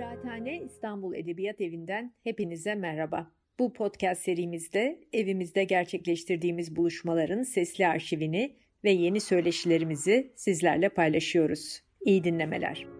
Kıraathane İstanbul Edebiyat Evi'nden hepinize merhaba. Bu podcast serimizde evimizde gerçekleştirdiğimiz buluşmaların sesli arşivini ve yeni söyleşilerimizi sizlerle paylaşıyoruz. İyi dinlemeler.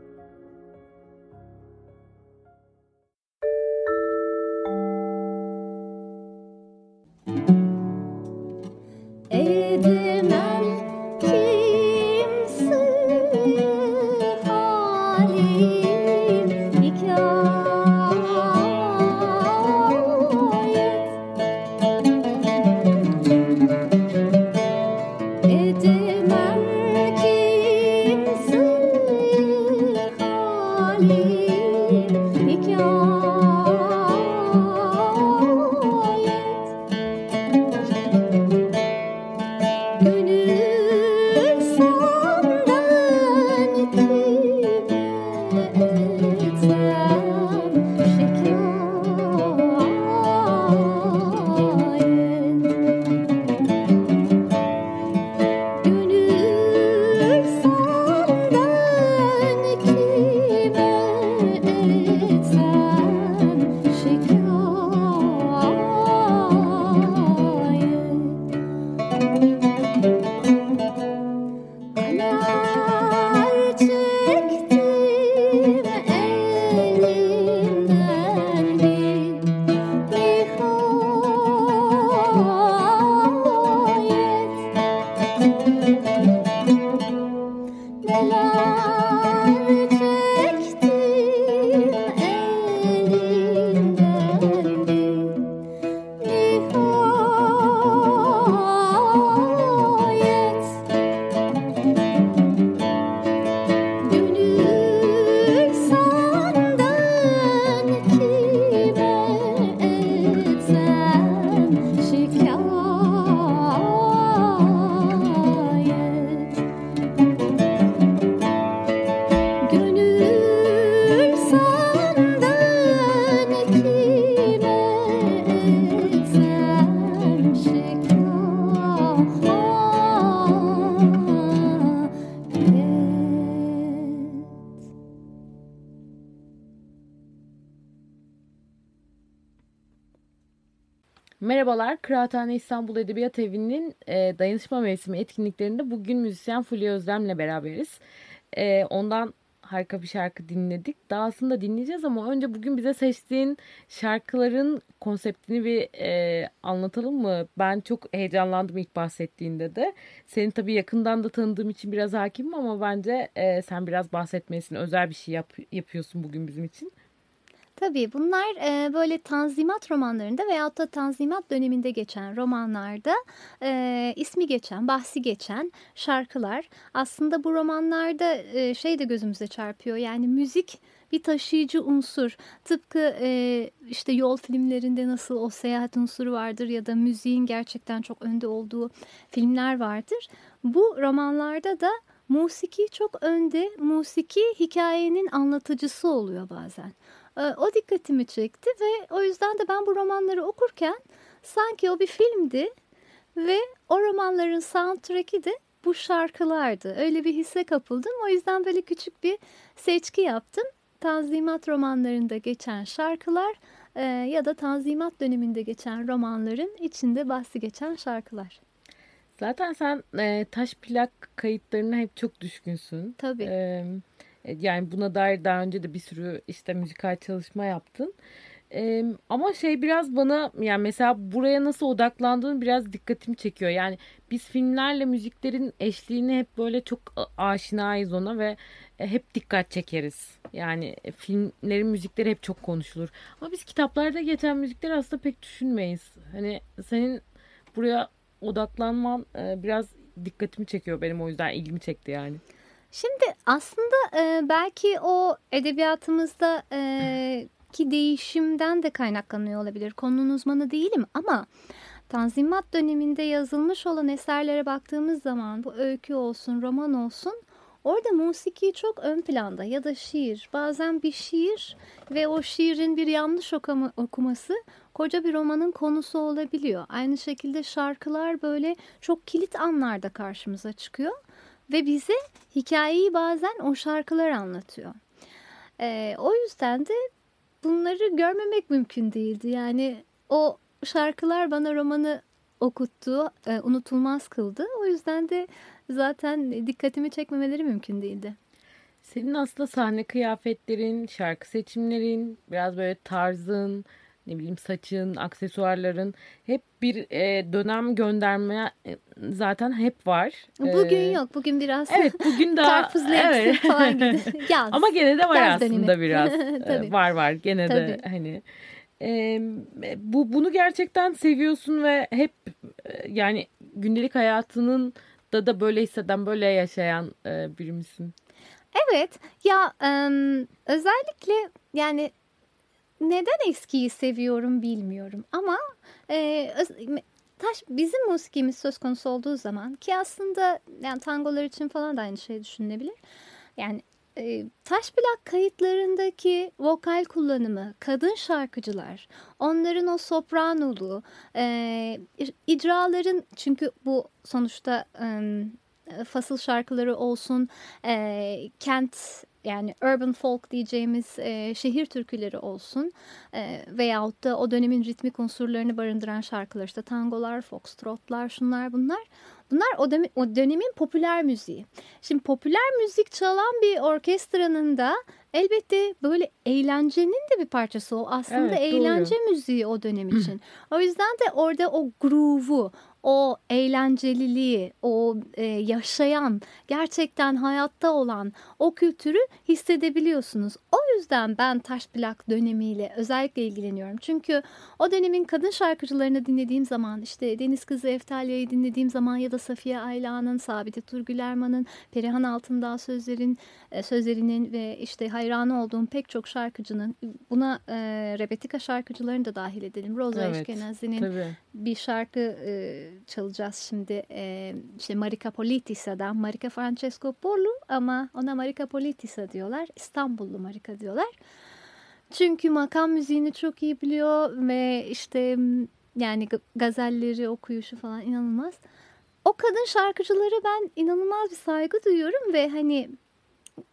Kıraathane İstanbul Edebiyat Evi'nin e, dayanışma mevsimi etkinliklerinde bugün müzisyen Fulya Özlem'le beraberiz. E, ondan harika bir şarkı dinledik. Daha aslında dinleyeceğiz ama önce bugün bize seçtiğin şarkıların konseptini bir e, anlatalım mı? Ben çok heyecanlandım ilk bahsettiğinde de. Seni tabii yakından da tanıdığım için biraz hakimim ama bence e, sen biraz bahsetmesin. Özel bir şey yap, yapıyorsun bugün bizim için. Tabii bunlar e, böyle tanzimat romanlarında veyahut da tanzimat döneminde geçen romanlarda e, ismi geçen, bahsi geçen şarkılar. Aslında bu romanlarda e, şey de gözümüze çarpıyor yani müzik bir taşıyıcı unsur. Tıpkı e, işte yol filmlerinde nasıl o seyahat unsuru vardır ya da müziğin gerçekten çok önde olduğu filmler vardır. Bu romanlarda da musiki çok önde, musiki hikayenin anlatıcısı oluyor bazen. Ee, o dikkatimi çekti ve o yüzden de ben bu romanları okurken sanki o bir filmdi ve o romanların soundtrack'i de bu şarkılardı. Öyle bir hisse kapıldım. O yüzden böyle küçük bir seçki yaptım. Tanzimat romanlarında geçen şarkılar e, ya da Tanzimat döneminde geçen romanların içinde bahsi geçen şarkılar. Zaten sen e, taş plak kayıtlarına hep çok düşkünsün. Tabii. E, e, yani buna dair daha önce de bir sürü işte müzikal çalışma yaptın. Ee, ama şey biraz bana yani mesela buraya nasıl odaklandığın biraz dikkatimi çekiyor. Yani biz filmlerle müziklerin eşliğini hep böyle çok aşinayız ona ve e, hep dikkat çekeriz. Yani e, filmlerin müzikleri hep çok konuşulur. Ama biz kitaplarda geçen müzikleri aslında pek düşünmeyiz. Hani senin buraya odaklanman biraz dikkatimi çekiyor benim o yüzden ilgimi çekti yani. Şimdi aslında e, belki o edebiyatımızda e, ki değişimden de kaynaklanıyor olabilir. Konunun uzmanı değilim ama Tanzimat döneminde yazılmış olan eserlere baktığımız zaman bu öykü olsun, roman olsun orada musiki çok ön planda ya da şiir. Bazen bir şiir ve o şiirin bir yanlış okuma, okuması koca bir romanın konusu olabiliyor. Aynı şekilde şarkılar böyle çok kilit anlarda karşımıza çıkıyor ve bize hikayeyi bazen o şarkılar anlatıyor. E, o yüzden de bunları görmemek mümkün değildi. Yani o şarkılar bana romanı okuttu, e, unutulmaz kıldı. O yüzden de zaten dikkatimi çekmemeleri mümkün değildi. Senin aslında sahne kıyafetlerin, şarkı seçimlerin, biraz böyle tarzın, ne bileyim saçın, aksesuarların hep bir e, dönem gönderme e, zaten hep var. Bugün ee, yok. Bugün biraz Evet bugün daha karpuzlu evet. falan gibi. Yaz. Ama gene de var Yaz aslında dönemi. biraz. Tabii. var var gene Tabii. de hani e, bu bunu gerçekten seviyorsun ve hep e, yani gündelik hayatının da da böyle hisseden böyle yaşayan e, biri misin? Evet ya e, özellikle yani neden eskiyi seviyorum bilmiyorum ama e, taş bizim musikimiz söz konusu olduğu zaman ki aslında yani tangolar için falan da aynı şey düşünülebilir. Yani e, taş plak kayıtlarındaki vokal kullanımı, kadın şarkıcılar, onların o sopranolu, e, icraların çünkü bu sonuçta e, fasıl şarkıları olsun, e, kent yani urban folk diyeceğimiz e, şehir türküleri olsun e, veyahut da o dönemin ritmik unsurlarını barındıran şarkılar işte tangolar, foxtrotlar şunlar bunlar. Bunlar o, dönem, o dönemin popüler müziği. Şimdi popüler müzik çalan bir orkestranın da elbette böyle eğlencenin de bir parçası o. Aslında evet, eğlence doğru. müziği o dönem için. o yüzden de orada o groove'u, o eğlenceliliği, o e, yaşayan, gerçekten hayatta olan o kültürü hissedebiliyorsunuz. O yüzden ben taş plak dönemiyle özellikle ilgileniyorum. Çünkü o dönemin kadın şarkıcılarını dinlediğim zaman, işte Deniz Kızı Eftalya'yı dinlediğim zaman ya da Safiye Ayla'nın, Sabite Turgül Erman'ın, Perihan Altındağ sözlerin, e, sözlerinin ve işte hayranı olduğum pek çok şarkıcının, buna e, Rebetika şarkıcılarını da dahil edelim. Rosa evet, Eşkenazi'nin bir şarkı e, çalacağız şimdi. E, işte Marika Politisa'dan Marika Francesco Porlu ama ona Marika Politisa diyorlar. İstanbullu Marika diyorlar. Çünkü makam müziğini çok iyi biliyor ve işte yani gazelleri okuyuşu falan inanılmaz. O kadın şarkıcıları ben inanılmaz bir saygı duyuyorum ve hani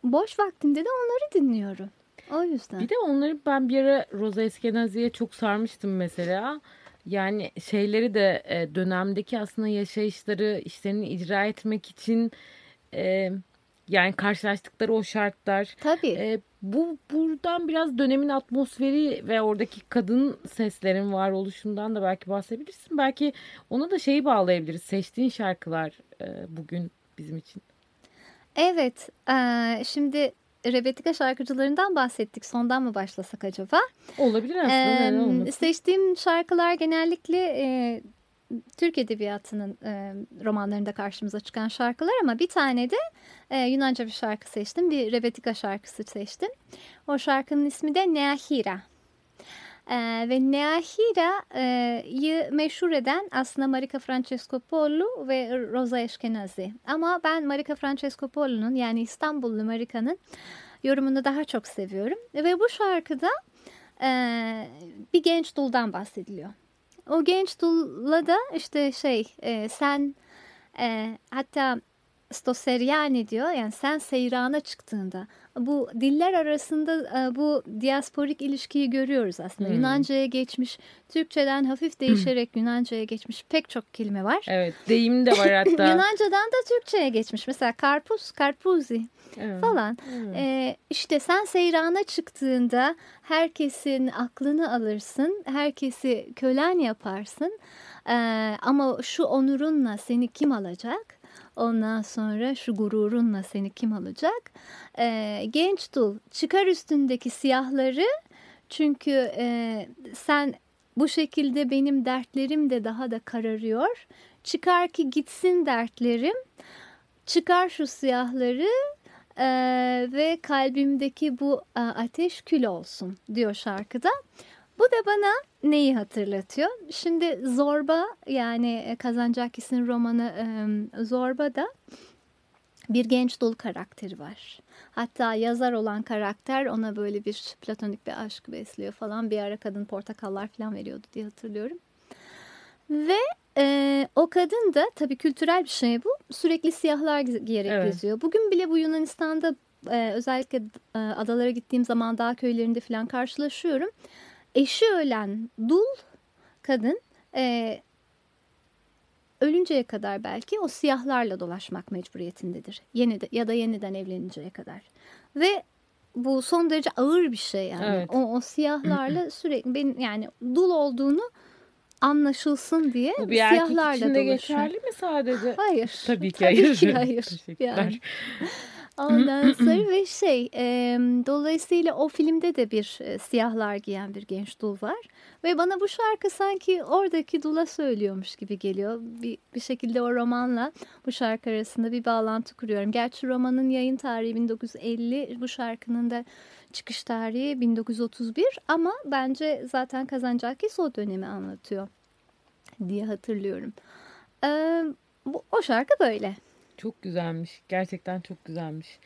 boş vaktimde de onları dinliyorum. O yüzden. Bir de onları ben bir ara Rosa Eskenazi'ye çok sarmıştım mesela. Yani şeyleri de e, dönemdeki aslında yaşayışları işlerini icra etmek için e, yani karşılaştıkları o şartlar. Tabii. Bu buradan biraz dönemin atmosferi ve oradaki kadın seslerin var oluşundan da belki bahsedebilirsin. Belki ona da şeyi bağlayabiliriz. Seçtiğin şarkılar e, bugün bizim için. Evet. E, şimdi Rebetika şarkıcılarından bahsettik. Sondan mı başlasak acaba? Olabilir aslında. Ee, seçtiğim şarkılar genellikle e, Türk Edebiyatı'nın e, romanlarında karşımıza çıkan şarkılar ama bir tane de e, Yunanca bir şarkı seçtim. Bir Rebetika şarkısı seçtim. O şarkının ismi de Neahira. Ee, ve Neahira'yı meşhur eden aslında Marika Francescopoğlu ve Rosa Eşkenazi. Ama ben Marika Francescopoğlu'nun yani İstanbullu Marika'nın yorumunu daha çok seviyorum. Ve bu şarkıda e, bir genç duldan bahsediliyor. O genç dulla da işte şey e, sen e, hatta Stoseryani diyor yani sen seyrana çıktığında bu diller arasında e, bu diasporik ilişkiyi görüyoruz aslında. Hmm. Yunanca'ya geçmiş, Türkçeden hafif değişerek. Yunanca'ya geçmiş pek çok kelime var. Evet, deyim de var hatta. Yunanca'dan da Türkçe'ye geçmiş. Mesela karpuz, karpuzi evet. falan. Evet. Ee, işte sen seyrana çıktığında herkesin aklını alırsın, herkesi kölen yaparsın. Ee, ama şu onurunla seni kim alacak? Ondan sonra şu gururunla seni kim alacak? Ee, genç dul çıkar üstündeki siyahları çünkü e, sen bu şekilde benim dertlerim de daha da kararıyor. Çıkar ki gitsin dertlerim. Çıkar şu siyahları e, ve kalbimdeki bu e, ateş kül olsun diyor şarkıda. Bu da bana neyi hatırlatıyor? Şimdi Zorba yani e, Kazancakis'in romanı e, Zorba'da bir genç dul karakteri var. Hatta yazar olan karakter ona böyle bir platonik bir aşk besliyor falan. Bir ara kadın portakallar falan veriyordu diye hatırlıyorum. Ve e, o kadın da tabii kültürel bir şey bu. Sürekli siyahlar giyerek evet. geziyor. Bugün bile bu Yunanistan'da e, özellikle e, adalara gittiğim zaman dağ köylerinde falan karşılaşıyorum. Eşi ölen dul kadın e, ölünceye kadar belki o siyahlarla dolaşmak mecburiyetindedir. Yeni de, ya da yeniden evleninceye kadar. Ve bu son derece ağır bir şey yani. Evet. O, o siyahlarla sürekli benim yani dul olduğunu anlaşılsın diye Bu bir siyahlarla erkek için de geçerli mi sadece? Hayır. Tabii ki hayır. Tabii ki hayır. Yani. Ondan sonra ve şey e, dolayısıyla o filmde de bir e, siyahlar giyen bir genç dul var. Ve bana bu şarkı sanki oradaki dula söylüyormuş gibi geliyor. Bir, bir şekilde o romanla bu şarkı arasında bir bağlantı kuruyorum. Gerçi romanın yayın tarihi 1950 bu şarkının da çıkış tarihi 1931 ama bence zaten Kazancakis o dönemi anlatıyor diye hatırlıyorum. Ee, bu, o şarkı böyle. Çok güzelmiş. Gerçekten çok güzelmiş.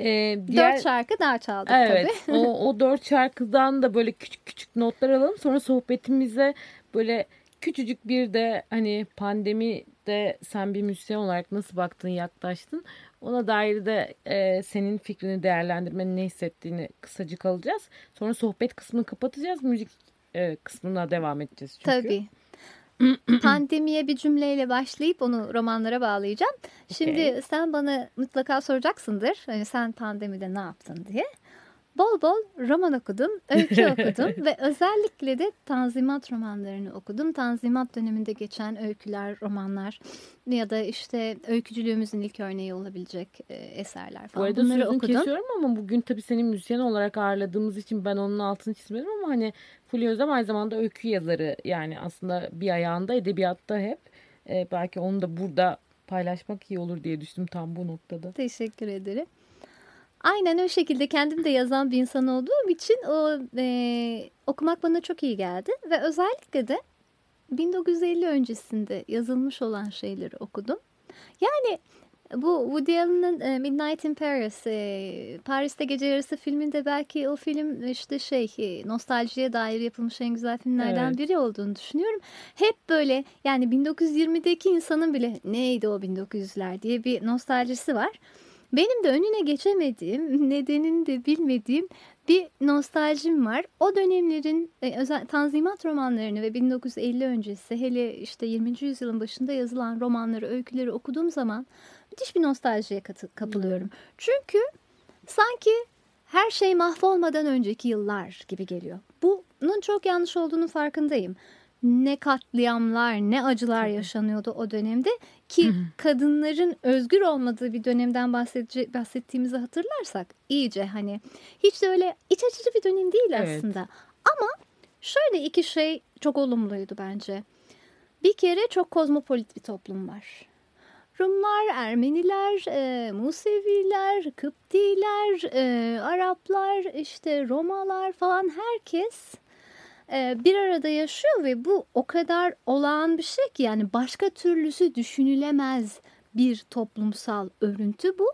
Ee, diğer... Dört şarkı daha çaldık evet, tabii. o, o dört şarkıdan da böyle küçük küçük notlar alalım. Sonra sohbetimize böyle küçücük bir de hani pandemi de sen bir müzisyen olarak nasıl baktın, yaklaştın. Ona dair de e, senin fikrini değerlendirmenin ne hissettiğini kısacık alacağız. Sonra sohbet kısmını kapatacağız. Müzik e, kısmına devam edeceğiz çünkü. Tabii. pandemiye bir cümleyle başlayıp onu romanlara bağlayacağım. Şimdi okay. sen bana mutlaka soracaksındır. Hani sen pandemide ne yaptın diye. Bol bol roman okudum, öykü okudum ve özellikle de Tanzimat romanlarını okudum. Tanzimat döneminde geçen öyküler, romanlar ya da işte öykücülüğümüzün ilk örneği olabilecek e, eserler falan. Bu arada Bunları okudum. kesiyorum ama bugün tabii senin müzisyen olarak ağırladığımız için ben onun altını çizmedim ama hani Fulya Özlem aynı zamanda öykü yazarı yani aslında bir ayağında edebiyatta hep. E, belki onu da burada paylaşmak iyi olur diye düşündüm tam bu noktada. Teşekkür ederim. Aynen o şekilde kendim de yazan bir insan olduğum için o e, okumak bana çok iyi geldi. Ve özellikle de 1950 öncesinde yazılmış olan şeyleri okudum. Yani bu Woody Allen'ın e, Midnight in Paris, e, Paris'te Gece Yarısı filminde belki o film işte şey e, nostaljiye dair yapılmış en güzel filmlerden evet. biri olduğunu düşünüyorum. Hep böyle yani 1920'deki insanın bile neydi o 1900'ler diye bir nostaljisi var. Benim de önüne geçemediğim, nedenini de bilmediğim bir nostaljim var. O dönemlerin e, özel Tanzimat romanlarını ve 1950 öncesi hele işte 20. yüzyılın başında yazılan romanları, öyküleri okuduğum zaman müthiş bir nostaljiye kapılıyorum. Çünkü sanki her şey mahvolmadan önceki yıllar gibi geliyor. Bunun çok yanlış olduğunu farkındayım ne katliamlar ne acılar yaşanıyordu o dönemde ki kadınların özgür olmadığı bir dönemden bahsettiğimizi hatırlarsak iyice hani hiç de öyle iç açıcı bir dönem değil evet. aslında. Ama şöyle iki şey çok olumluydu bence. Bir kere çok kozmopolit bir toplum var. Rumlar, Ermeniler, e, Museviler, Kıptiler, e, Araplar, işte Romalar falan herkes bir arada yaşıyor ve bu o kadar olağan bir şey ki yani başka türlüsü düşünülemez bir toplumsal örüntü bu.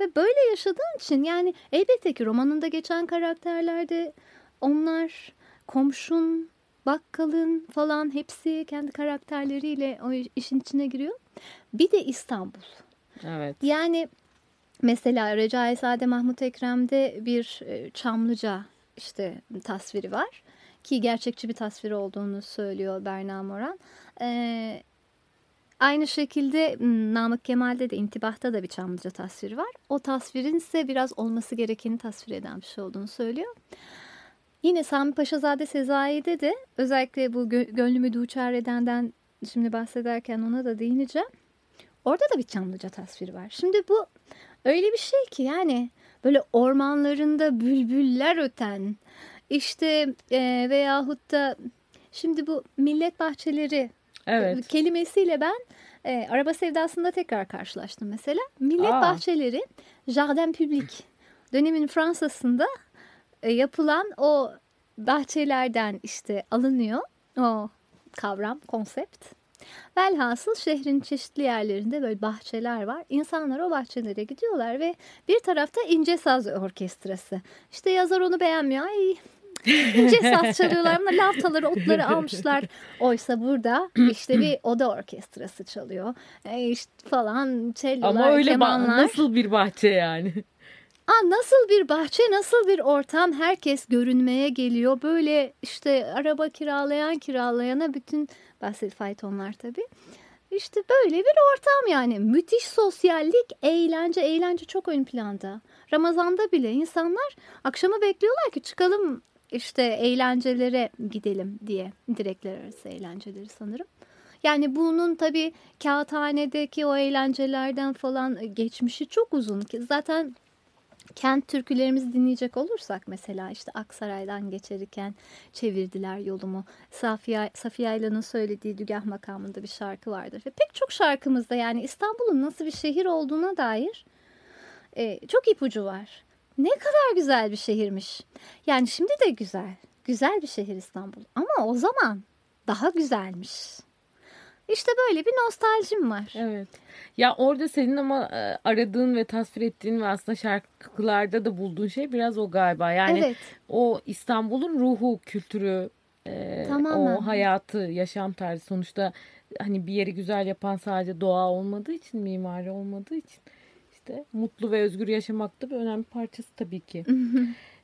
Ve böyle yaşadığın için yani elbette ki romanında geçen karakterlerde onlar komşun, bakkalın falan hepsi kendi karakterleriyle o işin içine giriyor. Bir de İstanbul. Evet. Yani mesela Recai Sade Mahmut Ekrem'de bir e, Çamlıca işte tasviri var ki gerçekçi bir tasvir olduğunu söylüyor Berna Moran. Ee, aynı şekilde Namık Kemal'de de intibahta da bir Çamlıca tasviri var. O tasvirin ise biraz olması gerekeni tasvir eden bir şey olduğunu söylüyor. Yine Sami Paşazade Sezai'de de özellikle bu gö gönlümü duçar edenden şimdi bahsederken ona da değineceğim. Orada da bir Çamlıca tasviri var. Şimdi bu öyle bir şey ki yani böyle ormanlarında bülbüller öten, işte e, veyahut da şimdi bu millet bahçeleri evet. kelimesiyle ben e, araba sevdasında tekrar karşılaştım mesela. Millet Aa. bahçeleri jardin public dönemin Fransa'sında e, yapılan o bahçelerden işte alınıyor o kavram, konsept. Velhasıl şehrin çeşitli yerlerinde böyle bahçeler var. İnsanlar o bahçelere gidiyorlar ve bir tarafta ince saz orkestrası. İşte yazar onu beğenmiyor. Ay ince saz çalıyorlar laftaları otları almışlar. Oysa burada işte bir oda orkestrası çalıyor. E işte falan cellolar, Ama öyle kemanlar. nasıl bir bahçe yani? Aa, nasıl bir bahçe, nasıl bir ortam herkes görünmeye geliyor. Böyle işte araba kiralayan kiralayana bütün bahset faytonlar tabii. İşte böyle bir ortam yani. Müthiş sosyallik, eğlence, eğlence çok ön planda. Ramazan'da bile insanlar akşamı bekliyorlar ki çıkalım işte eğlencelere gidelim diye. Direkler arası eğlenceleri sanırım. Yani bunun tabii kağıthanedeki o eğlencelerden falan geçmişi çok uzun. Zaten kent türkülerimizi dinleyecek olursak mesela işte Aksaray'dan geçerirken çevirdiler yolumu. Safiye, Safiye Ayla'nın söylediği Dügah makamında bir şarkı vardır. Ve pek çok şarkımızda yani İstanbul'un nasıl bir şehir olduğuna dair e, çok ipucu var. Ne kadar güzel bir şehirmiş. Yani şimdi de güzel. Güzel bir şehir İstanbul. Ama o zaman daha güzelmiş. İşte böyle bir nostaljim var. Evet. Ya orada senin ama e, aradığın ve tasvir ettiğin ve aslında şarkılarda da bulduğun şey biraz o galiba. Yani evet. o İstanbul'un ruhu, kültürü, e, o hayatı, yaşam tarzı sonuçta hani bir yeri güzel yapan sadece doğa olmadığı için, mimari olmadığı için işte mutlu ve özgür yaşamak da bir önemli parçası tabii ki.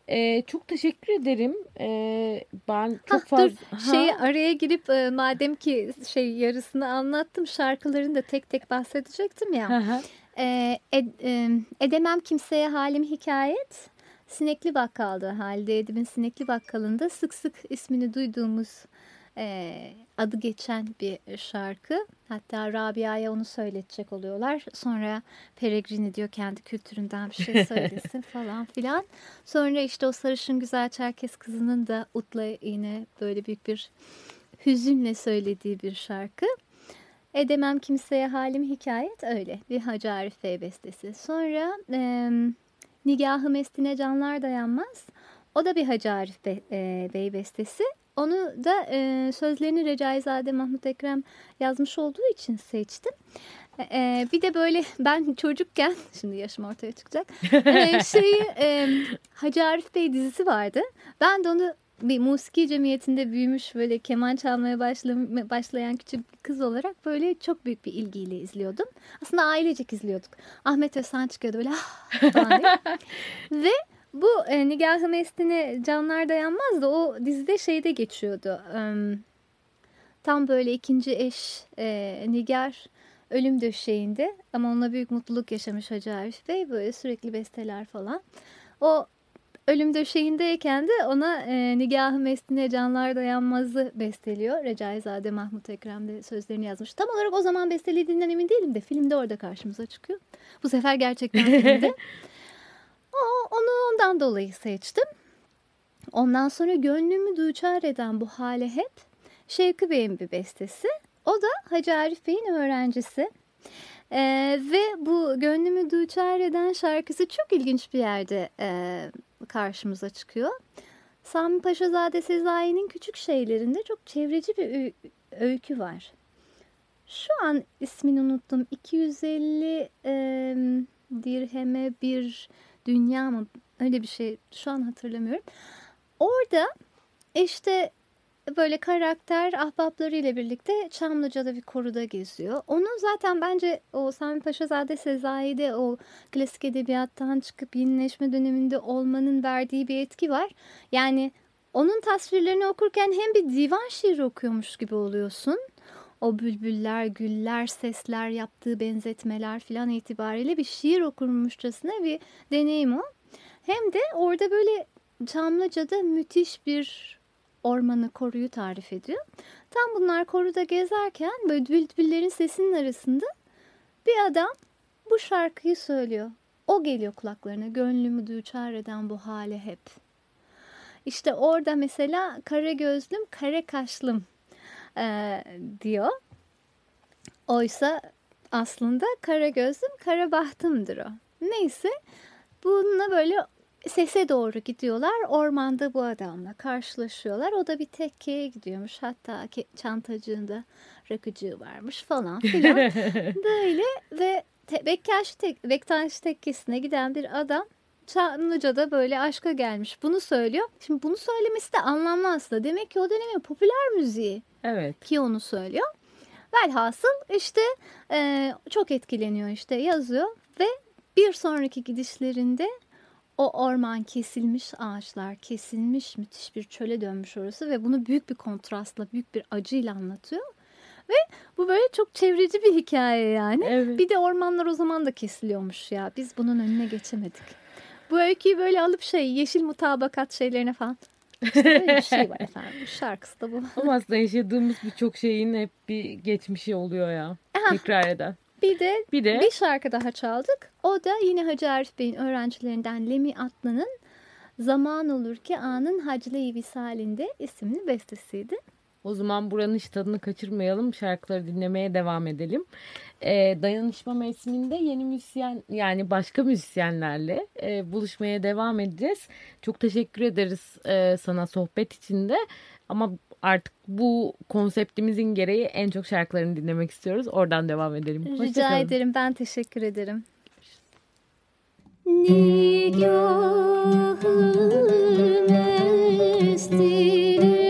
Ee, çok teşekkür ederim. Ee, ben çok Hah, fazla... Dur, şeyi araya girip e, madem ki şey yarısını anlattım şarkılarını da tek tek bahsedecektim ya. Ee, ed, e, edemem kimseye halim hikayet. Sinekli Bakkal'da Halide Edip'in Sinekli Bakkal'ında sık sık ismini duyduğumuz e, adı geçen bir şarkı. Hatta Rabia'ya onu söyletecek oluyorlar. Sonra Peregrini diyor kendi kültüründen bir şey söylesin falan filan. Sonra işte o sarışın güzel Çerkes kızının da Ut'la yine böyle büyük bir hüzünle söylediği bir şarkı. Edemem kimseye halim hikayet öyle bir Hacı Arif Bey bestesi. Sonra e, Nigahı Mestine Canlar Dayanmaz. O da bir Hacı Arif Bey, e, Bey bestesi. Onu da e, sözlerini Recaizade Mahmut Ekrem yazmış olduğu için seçtim. E, bir de böyle ben çocukken, şimdi yaşım ortaya çıkacak, e, şeyi e, Hacı Arif Bey dizisi vardı. Ben de onu bir musiki cemiyetinde büyümüş böyle keman çalmaya başlayan küçük bir kız olarak böyle çok büyük bir ilgiyle izliyordum. Aslında ailecek izliyorduk. Ahmet Özhan çıkıyordu böyle ah, falan Ve bu e, Nigah-ı Mestin'e canlar dayanmaz da o dizide şeyde geçiyordu. E, tam böyle ikinci eş e, Nigar ölüm döşeğinde ama onunla büyük mutluluk yaşamış Hacı Arif Bey. Böyle sürekli besteler falan. O ölüm döşeğindeyken de ona e, Nigah-ı Mestin'e canlar dayanmazı besteliyor. Recaizade Mahmut Ekrem de sözlerini yazmış. Tam olarak o zaman bestelediğinden emin değilim de filmde orada karşımıza çıkıyor. Bu sefer gerçekten filmde. O, onu ondan dolayı seçtim. Ondan sonra gönlümü duçar eden bu hale hep Şevki Bey'in bir bestesi. O da Hacı Arif Bey'in öğrencisi. Ee, ve bu Gönlümü Duçar Eden şarkısı çok ilginç bir yerde e, karşımıza çıkıyor. Sami Paşazade Sezai'nin küçük şeylerinde çok çevreci bir öykü var. Şu an ismini unuttum. 250 e, dirheme bir dünya mı öyle bir şey şu an hatırlamıyorum. Orada işte böyle karakter ahbaplarıyla birlikte Çamlıca'da bir koruda geziyor. Onun zaten bence o Sami Paşazade Sezai'de o klasik edebiyattan çıkıp yenileşme döneminde olmanın verdiği bir etki var. Yani onun tasvirlerini okurken hem bir divan şiiri okuyormuş gibi oluyorsun. O bülbüller, güller, sesler, yaptığı benzetmeler filan itibariyle bir şiir okurmuşçasına bir deneyim o. Hem de orada böyle Çamlıca'da müthiş bir ormanı, koruyu tarif ediyor. Tam bunlar koruda gezerken böyle bülbüllerin sesinin arasında bir adam bu şarkıyı söylüyor. O geliyor kulaklarına gönlümü duçar eden bu hale hep. İşte orada mesela kara gözlüm, kare kaşlım e, diyor. Oysa aslında kara gözlüm, kara bahtımdır o. Neyse bununla böyle sese doğru gidiyorlar. Ormanda bu adamla karşılaşıyorlar. O da bir tekkeye gidiyormuş. Hatta çantacığında rakıcığı varmış falan filan. Böyle ve te, Bektaş, tek, Bektaş tekkesine giden bir adam Çamlıca'da böyle aşka gelmiş. Bunu söylüyor. Şimdi bunu söylemesi de anlamlı aslında. Demek ki o dönemin popüler müziği. Evet. Ki onu söylüyor. Velhasıl işte e, çok etkileniyor işte yazıyor ve bir sonraki gidişlerinde o orman kesilmiş, ağaçlar kesilmiş, müthiş bir çöle dönmüş orası ve bunu büyük bir kontrastla, büyük bir acıyla anlatıyor. Ve bu böyle çok çevreci bir hikaye yani. Evet. Bir de ormanlar o zaman da kesiliyormuş ya. Biz bunun önüne geçemedik. Bu öyküyü böyle alıp şey yeşil mutabakat şeylerine falan böyle bir şey var efendim. Şarkısı da bu. Ama aslında yaşadığımız birçok şeyin hep bir geçmişi oluyor ya. Aha. Tekrar eden. Bir de, bir de bir şarkı daha çaldık. O da yine Hacı Arif Bey'in öğrencilerinden Lemi Atlı'nın Zaman Olur Ki Anın Haclı-i Visalinde isimli bestesiydi. O zaman buranın hiç tadını kaçırmayalım. Şarkıları dinlemeye devam edelim. E, dayanışma mevsiminde yeni müzisyen yani başka müzisyenlerle e, buluşmaya devam edeceğiz. Çok teşekkür ederiz e, sana sohbet içinde. Ama artık bu konseptimizin gereği en çok şarkılarını dinlemek istiyoruz. Oradan devam edelim. Rica ederim. Ben teşekkür ederim. Nigahım estire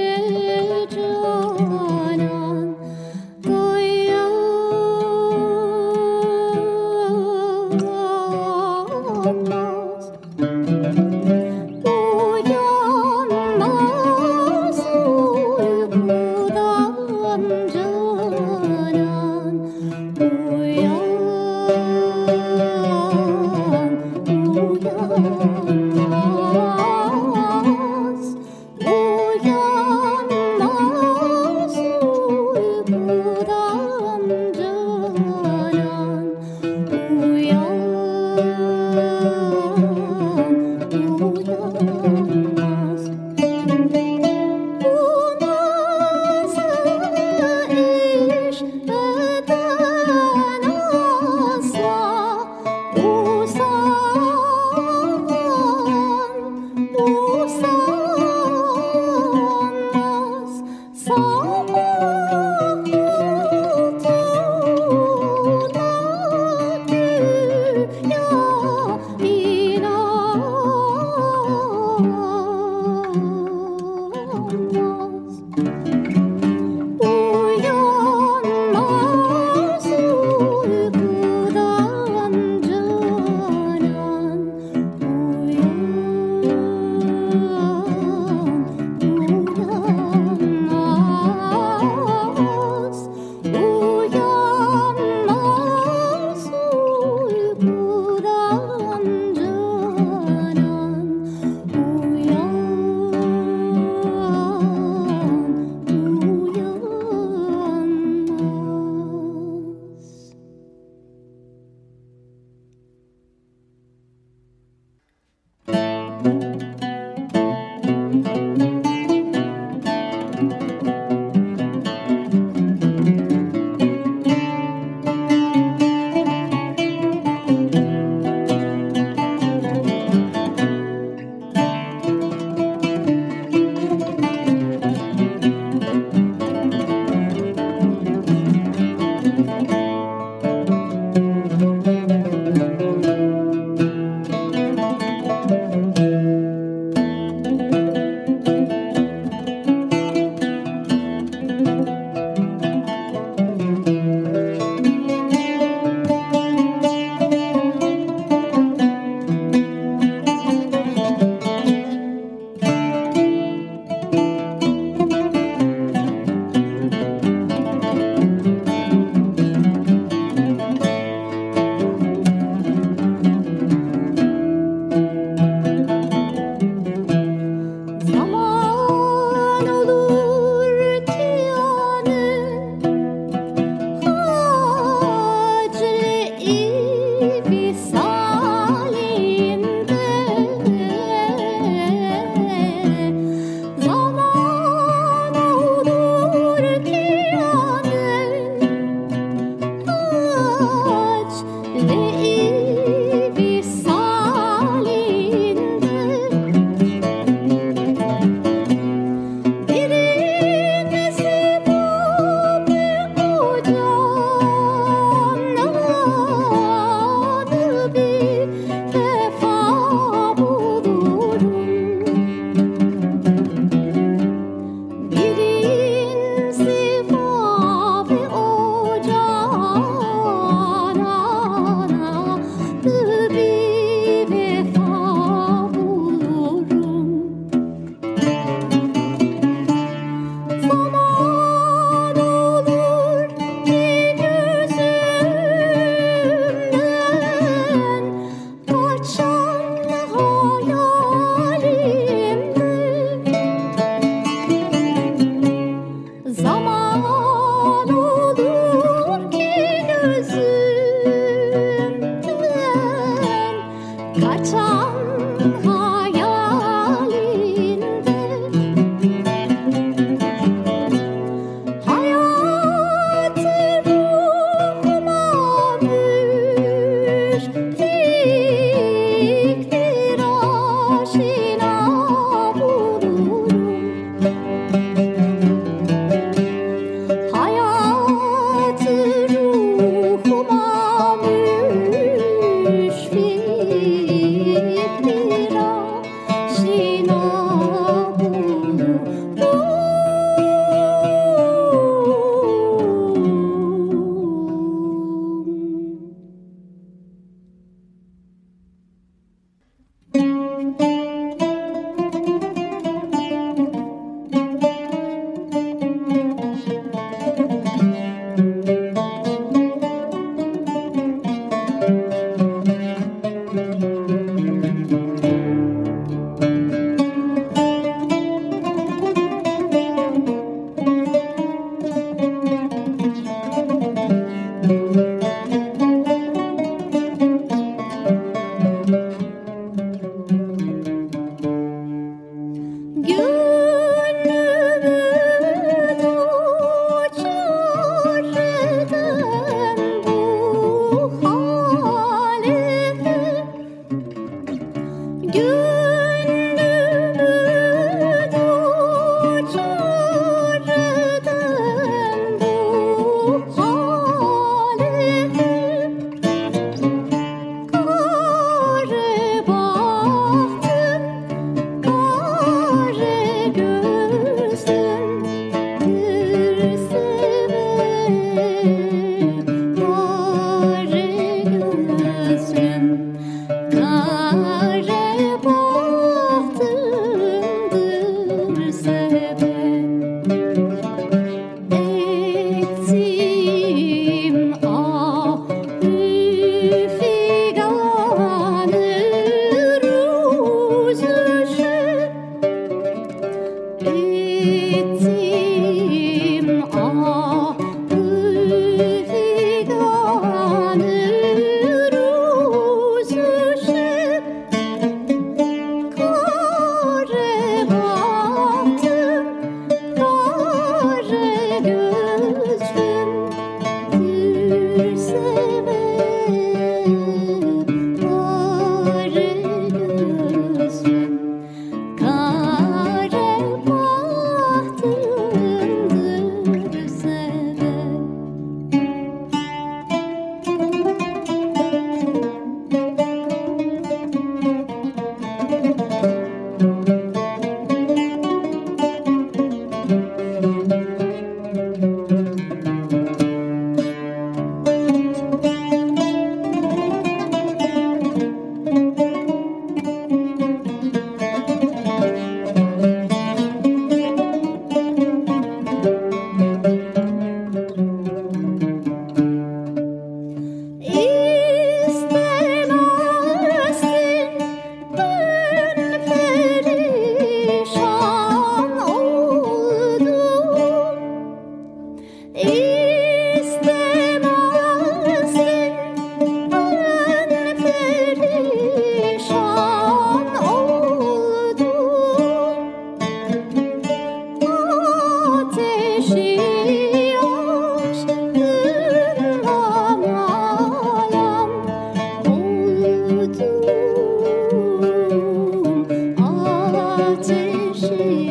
see.